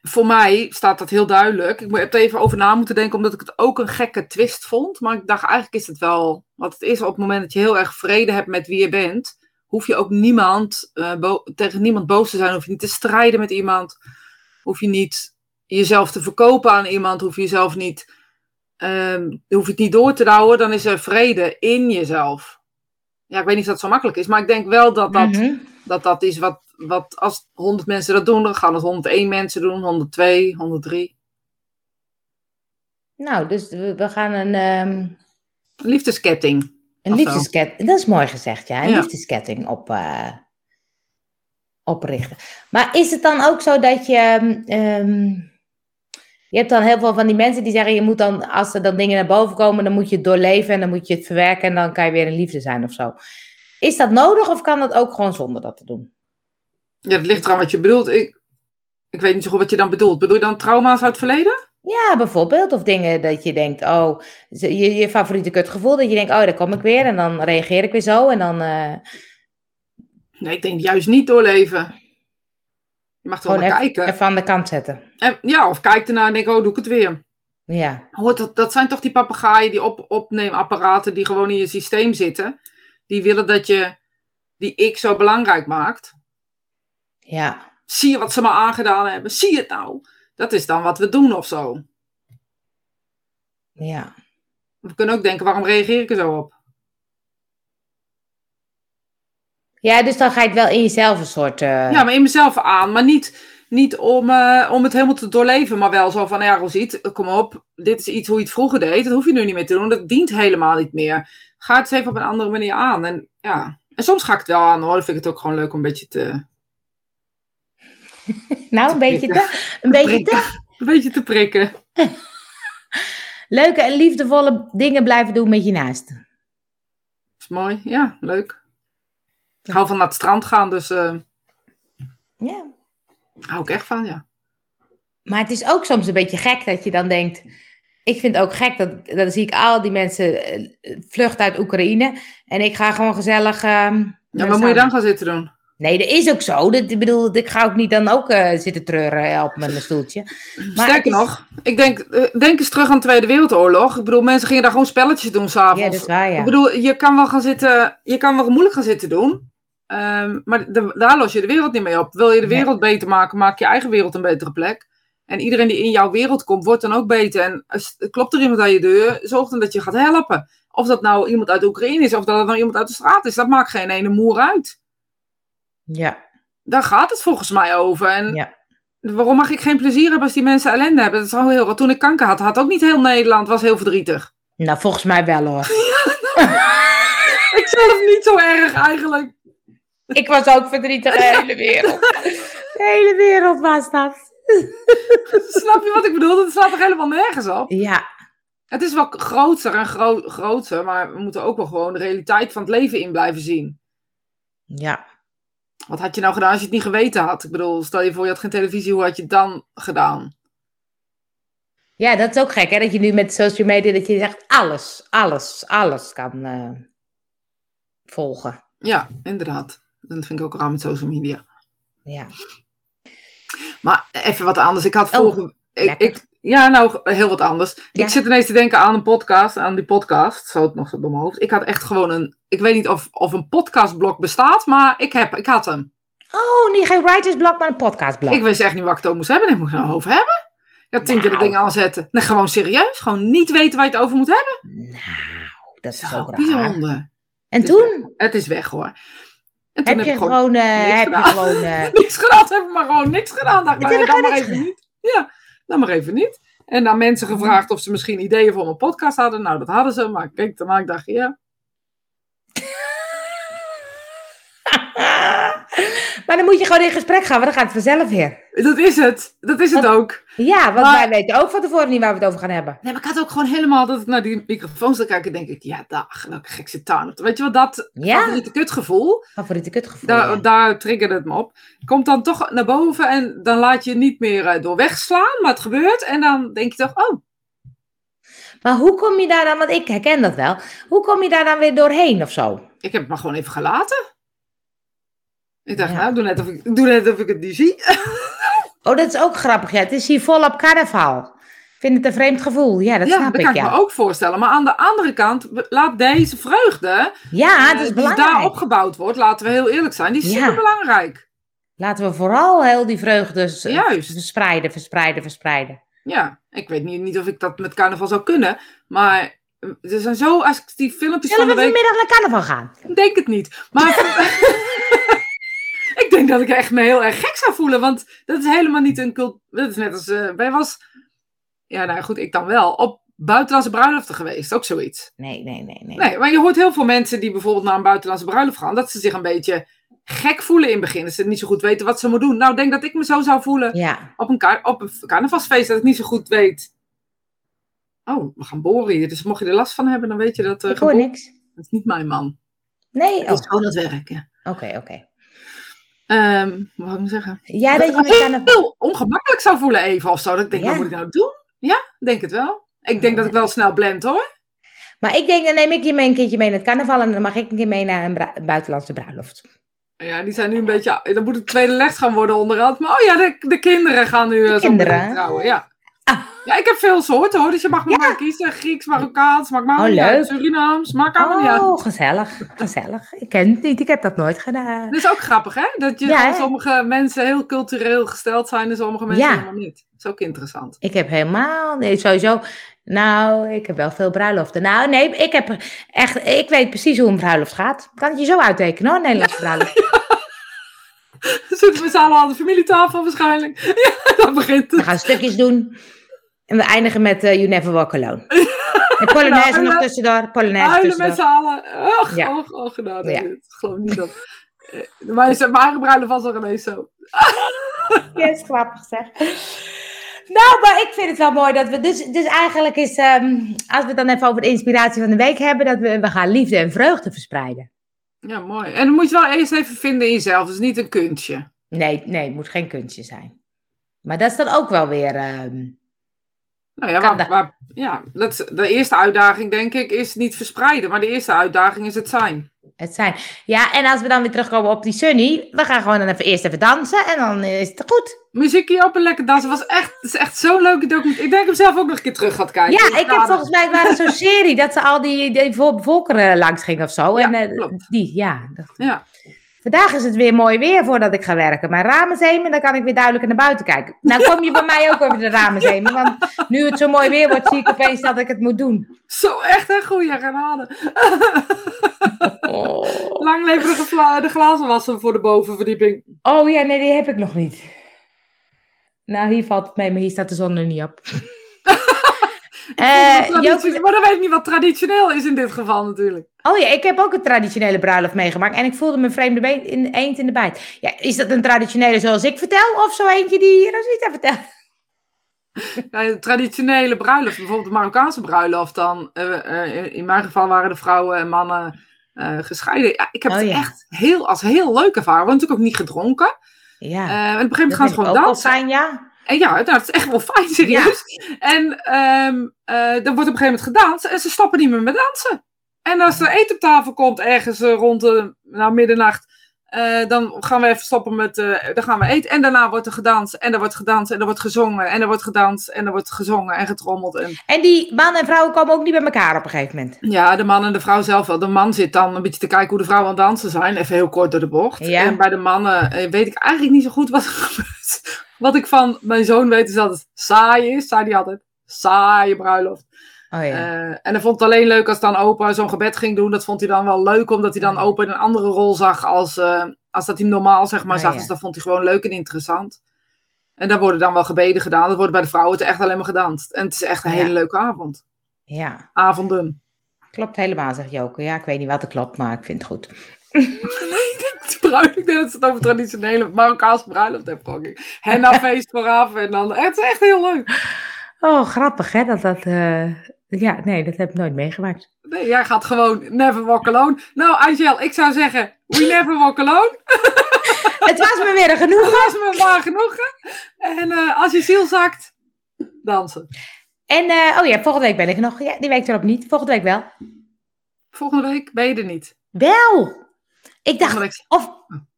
voor mij staat dat heel duidelijk. Ik heb er even over na moeten denken, omdat ik het ook een gekke twist vond. Maar ik dacht, eigenlijk is het wel wat het is. Op het moment dat je heel erg vrede hebt met wie je bent, hoef je ook niemand, eh, tegen niemand boos te zijn. Hoef je niet te strijden met iemand. Hoef je niet jezelf te verkopen aan iemand. Hoef je jezelf niet, ehm, hoef je het niet door te houden. Dan is er vrede in jezelf. Ja, ik weet niet of dat zo makkelijk is, maar ik denk wel dat dat Mhm. dat dat is wat, wat als 100 mensen dat doen, dan gaan het 101 mensen doen, 102, 103. Nou, dus we, gaan een, ehm Liefdesketting. een Of zo. liefdesketting. Dat is mooi gezegd, ja. Een Ja. liefdesketting op, eh, oprichten. Maar is het dan ook zo dat je. ehm, je hebt dan heel veel van die mensen die zeggen: je moet dan, als er dan dingen naar boven komen, dan moet je het doorleven en dan moet je het verwerken en dan kan je weer een liefde zijn of zo. Is dat nodig of kan dat ook gewoon zonder dat te doen? Ja, het ligt eraan wat je bedoelt. Ik, ik weet niet zo goed wat je dan bedoelt. Bedoel je dan trauma's uit het verleden? Ja, bijvoorbeeld. Of dingen dat je denkt, oh, je, je favoriete kutgevoel. Dat je denkt, oh, daar kom ik weer. En dan reageer ik weer zo. En dan eh, Nee, ik denk juist niet doorleven. Je mag er gewoon even, kijken. even aan de kant zetten. En, ja, of kijk ernaar en denk, oh, doe ik het weer. Ja, Hoort dat, dat zijn toch die papegaaien, die op, opneemapparaten die gewoon in je systeem zitten. Die willen dat je die ik zo belangrijk maakt. ja. Zie je wat ze me aangedaan hebben? Zie je het nou? Dat is dan wat we doen of zo. Ja. We kunnen ook denken, waarom reageer ik er zo op? Ja, dus dan ga je het wel in jezelf een soort... eh, Ja, maar in mezelf aan. Maar niet, niet om, eh, om het helemaal te doorleven. Maar wel zo van, ja, Rosiet, kom op. Dit is iets hoe je het vroeger deed. Dat hoef je nu niet meer te doen. Dat dient helemaal niet meer. Ga het eens even op een andere manier aan. En ja, en soms ga ik het wel aan hoor. Dan vind ik het ook gewoon leuk om een beetje te, [LAUGHS] nou, een beetje te... Een beetje te... een beetje te prikken. [LAUGHS] Leuke en liefdevolle dingen blijven doen met je naasten. is mooi. Ja, leuk. Ik hou van naar het strand gaan, dus eh Ja. hou ik echt van, ja. Maar het is ook soms een beetje gek dat je dan denkt. Ik vind het ook gek dat dan zie ik al die mensen eh, vluchten uit Oekraïne. En ik ga gewoon gezellig. ehm, Ja, wat moet je dan gaan zitten doen? Nee, dat is ook zo. Dat, ik bedoel, ik ga ook niet dan ook eh, zitten treuren eh, op mijn stoeltje. Maar Sterker is- nog, ik denk, eh, denk eens terug aan de Tweede Wereldoorlog. Ik bedoel, mensen gingen daar gewoon spelletjes doen s'avonds. Ja, dat is waar, ja. Ik bedoel, je kan wel gaan zitten, je kan wel moeilijk gaan zitten doen. Ehm, maar de- daar los je de wereld niet mee op. Wil je de Nee. wereld beter maken, maak je eigen wereld een betere plek. En iedereen die in jouw wereld komt, wordt dan ook beter. En als, klopt er iemand aan je deur, zorg dan dat je gaat helpen. Of dat nou iemand uit Oekraïne is, of dat het nou iemand uit de straat is, dat maakt geen ene moer uit. Ja. Daar gaat het volgens mij over. En Ja. waarom mag ik geen plezier hebben als die mensen ellende hebben? Dat is wel heel wat. Toen ik kanker had, had ook niet heel Nederland, was heel verdrietig. Nou, volgens mij wel hoor. [LAUGHS] Ik [LAUGHS] zelf niet zo erg eigenlijk. Ik was ook verdrietig, de hele wereld. De hele wereld was dat. Snap je wat ik bedoel? Dat slaat toch helemaal nergens op? Ja, Het is wel groter en gro groter, maar we moeten ook wel gewoon de realiteit van het leven in blijven zien. ja. Wat had je nou gedaan als je het niet geweten had? Ik bedoel, stel je voor je had geen televisie, hoe had je het dan gedaan? Ja, dat is ook gek, hè? Dat je nu met social media, dat je echt alles, alles, alles kan eh, volgen. Ja, inderdaad. Dat vind ik ook raar met social media. Ja. Maar even wat anders. Ik had Oh, vorige... ik, ja, nou, heel wat anders. Ja. Ik zit ineens te denken aan een podcast, aan die podcast. Zo het nog zo door mijn hoofd. Ik had echt gewoon een... Ik weet niet of, of een podcastblok bestaat, maar ik, heb, ik had hem. Oh, niet geen writersblok, maar een podcastblok. Ik wist echt niet wat ik het over moest hebben. Ik het nou over hebben. Ja, tien keer de Nou. dingen aanzetten. Nee, gewoon serieus. Gewoon niet weten waar je het over moet hebben. Nou, dat is Dat raar. bijzonder. En toen Het is weg hoor. En heb je gewoon gewoon, eh, niks heb je gewoon, eh, [LAUGHS] niks gedaan. Heb ik maar gewoon niks gedaan. Dacht, maar, je dan maar even niet. Ja, dan maar even niet. En dan mensen gevraagd of ze misschien ideeën voor mijn podcast hadden. Nou, dat hadden ze. Maar daarna, ik dacht, ja. [LAUGHS] maar dan moet je gewoon in gesprek gaan, want dan gaat het vanzelf weer. Dat is het. Dat is het ook. Ja, want Maar- wij weten ook van tevoren niet waar we het over gaan hebben. Nee, maar ik had ook gewoon helemaal dat ik naar die microfoons zat kijken. denk ik, ja, dag, welke gekse tuin. Weet je wat, dat Ja, favoriete kutgevoel. favoriete kutgevoel. Daar, ja. daar triggerde het me op. Komt dan toch naar boven en dan laat je niet meer eh, door wegslaan, maar het gebeurt. En dan denk je toch, oh, Maar hoe kom je daar dan, want ik herken dat wel. Hoe kom je daar dan weer doorheen of zo? ik heb het maar gewoon even gelaten. Ik dacht, Ja. nou, doe net, of ik, doe net of ik het niet zie. [LAUGHS] Oh, dat is ook grappig. Ja, het is hier volop carnaval. Ik vind het een vreemd gevoel. Ja, dat ja, snap dat ik, kan ik ja. me ook voorstellen. Maar aan de andere kant, we- laat deze vreugde, Ja, eh, dat is die belangrijk. daar opgebouwd wordt, laten we heel eerlijk zijn, die is super belangrijk. Laten we vooral heel die vreugde Juist. verspreiden, verspreiden, verspreiden. Ja, ik weet niet, niet of ik dat met carnaval zou kunnen, maar eh, er zijn zo, als ik die filmpjes Zullen we van de week... vanmiddag naar carnaval gaan? Ik denk het niet. Maar ik [LAUGHS] denk dat ik echt me heel erg gek zou voelen. Want dat is helemaal niet een cult. Dat is net als. eh wij was. Ja, nou goed, ik dan wel. Op buitenlandse bruiloften geweest. Ook zoiets. Nee, nee, nee, nee. Nee, maar je hoort heel veel mensen die bijvoorbeeld naar een buitenlandse bruiloft gaan. Dat ze zich een beetje gek voelen in het begin. Dat ze niet zo goed weten wat ze moeten doen. Nou, denk dat ik me zo zou voelen Ja, op een, kar- op een carnavalsfeest. Dat ik niet zo goed weet. Oh, we gaan boren hier. Dus mocht je er last van hebben, dan weet je dat. ik hoor geboren- niks. Dat is niet mijn man. Nee? Dat Oh, is gewoon het werk. ja. oké, oké. Ehm, wat wou ik zeggen? Ja, dat je me carnaval... heel ongemakkelijk zou voelen even of zo. Dat ik denk, Ja. wat moet ik nou doen? Ja, denk het wel. Ik denk dat ik wel snel blend hoor. Maar ik denk, dan neem ik je mee een keertje mee naar het carnaval en dan mag ik een keer mee naar een buitenlandse bruiloft. Ja, die zijn nu een beetje... Dan moet het tweede les gaan worden onderhand. Maar oh ja, de, de kinderen gaan nu eh, kinderen? trouwen. Ja. Ja, ik heb veel soorten hoor. Dus je mag me maar kiezen. Grieks, Marokkaans, maakt Oh, niet uit. leuk. Surinaams, maakt allemaal niet uit. Oh, gezellig, gezellig. Ik ken het niet, ik heb dat nooit gedaan. Dat is ook grappig hè? Dat je, Ja, sommige mensen heel cultureel gesteld zijn en sommige mensen Ja. helemaal niet. Dat is ook interessant. Ik heb helemaal, nee, sowieso. Nou, ik heb wel veel bruiloften. Nou, nee, ik heb echt, ik weet precies hoe een bruiloft gaat. Kan het je zo uittekenen hoor, een Nederlandse bruiloft. [LAUGHS] Zitten we samen aan de familietafel waarschijnlijk. [LAUGHS] Ja, dat begint We het. gaan stukjes doen. En we eindigen met eh, You Never Walk Alone. [LAUGHS] En Polonaise Nou, nog en, tussendoor. Polonaise Huilen met z'n allen. Och, Ja. och, och, nou, Ja. geloof niet dat... Eh, Maar mijn eigen bruiloft was er ineens zo. [LAUGHS] Ja, is grappig zeg. Nou, maar ik vind het wel mooi dat we. Dus, dus eigenlijk is, ehm, als we het dan even over de inspiratie van de week hebben, dat we, we gaan liefde en vreugde verspreiden. Ja, mooi. En dan moet je wel eerst even vinden in jezelf. Dus niet een kunstje. Nee, nee, het moet geen kunstje zijn. Maar dat is dan ook wel weer. ehm, Nou ja, waar, ja dat, de eerste uitdaging denk ik is niet verspreiden. Maar de eerste uitdaging is het zijn. het zijn. Ja, en als we dan weer terugkomen op die Sunny, we gaan gewoon dan even eerst even dansen en dan is het goed. Muziekje op en lekker dansen. Was echt, het is echt zo'n leuke documentaire. Ik denk hem zelf ook nog een keer terug gaat kijken. Ja, ik heb volgens mij waren zo'n serie dat ze al die, die vo- volkeren langs gingen of zo. Ja, en, eh, klopt. Die, ja. Dat, Ja. Vandaag is het weer mooi weer voordat ik ga werken. Mijn ramen zemen, dan kan ik weer duidelijker naar buiten kijken. Nou kom je bij mij ook over de ramen zemen. Want nu het zo mooi weer wordt, zie ik opeens dat ik het moet doen. Zo echt een goede genade. Oh. Lang leven de, gla- de glazen wassen voor de bovenverdieping. oh ja, nee, die heb ik nog niet. Nou, hier valt het mee, maar hier staat de zon er niet op. Joke- Maar dan weet ik niet wat traditioneel is in dit geval natuurlijk. Oh ja, ik heb ook een traditionele bruiloft meegemaakt. En ik voelde me vreemde been, in, eend in de bijt. Ja, is dat een traditionele zoals ik vertel? Of zo eentje die Rosita vertelt? [LAUGHS] Ja, traditionele bruiloft, bijvoorbeeld de Marokkaanse bruiloft, dan eh, eh, in mijn geval waren de vrouwen en mannen gescheiden. Ja, ik heb Oh, het ja. echt heel, als heel leuk ervaren. We hebben natuurlijk ook niet gedronken. Ja, en op een gegeven moment dat gaan ze gewoon fijn, ja. En ja, nou, het is echt wel fijn, serieus. En ehm, eh, dan wordt op een gegeven moment gedanst en ze stappen niet meer met dansen. En als er eten op tafel komt, ergens eh, rond de nou, middernacht, eh, dan gaan we even stoppen met, eh, dan gaan we eten. En daarna wordt er gedanst en er wordt gedanst en er wordt gezongen en er wordt gedanst en er wordt gezongen en getrommeld. En En die mannen en vrouwen komen ook niet bij elkaar op een gegeven moment. ja, de man en de vrouw zelf wel. De man zit dan een beetje te kijken hoe de vrouwen aan het dansen zijn. Even heel kort door de bocht. Ja. En bij de mannen eh, weet ik eigenlijk niet zo goed wat er [LAUGHS] gebeurt. Wat ik van mijn zoon weet is dat het saai is. Zei hij altijd. Saaie bruiloft. Oh ja. Eh, en hij vond het alleen leuk als dan opa zo'n gebed ging doen. Dat vond hij dan wel leuk, omdat hij dan opa in een andere rol zag als, eh, als dat hij normaal zeg maar Oh, zag. ja. Dus dat vond hij gewoon leuk en interessant. En daar worden dan wel gebeden gedaan. Dat wordt bij de vrouwen het echt alleen maar gedanst. En het is echt een Ja. hele leuke avond. ja, Avonden. klopt helemaal, zegt Joke. Ja, ik weet niet wat er klopt, maar ik vind het goed. [LAUGHS] Nee, ik denk, het bruiloft, ik denk dat ze het over traditionele Marokkaanse bruiloft hebben. Henna [LAUGHS] feest vooraf en dan. Het is echt heel leuk. Oh, grappig hè, dat dat... eh, Ja, nee, dat heb ik nooit meegemaakt. Nee, jij gaat gewoon never walk alone. Nou, Angel, ik zou zeggen, we never walk alone. [LAUGHS] Het was me weer een genoegen. was me waar genoegen. En eh, als je ziel zakt, dansen. En, eh, oh ja, volgende week ben ik nog. Ja, die week erop niet. Volgende week wel. Volgende week ben je er niet. Wel! Ik dacht, week. of,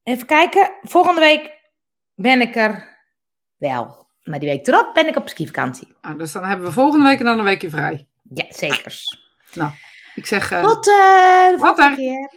even kijken. Volgende week ben ik er wel. Maar die week erop ben ik op skivakantie. Nou, dus dan hebben we volgende week en dan een weekje vrij. Ja, zekers. Ik zeg, eh, Tot eh, de Wat volgende er? keer.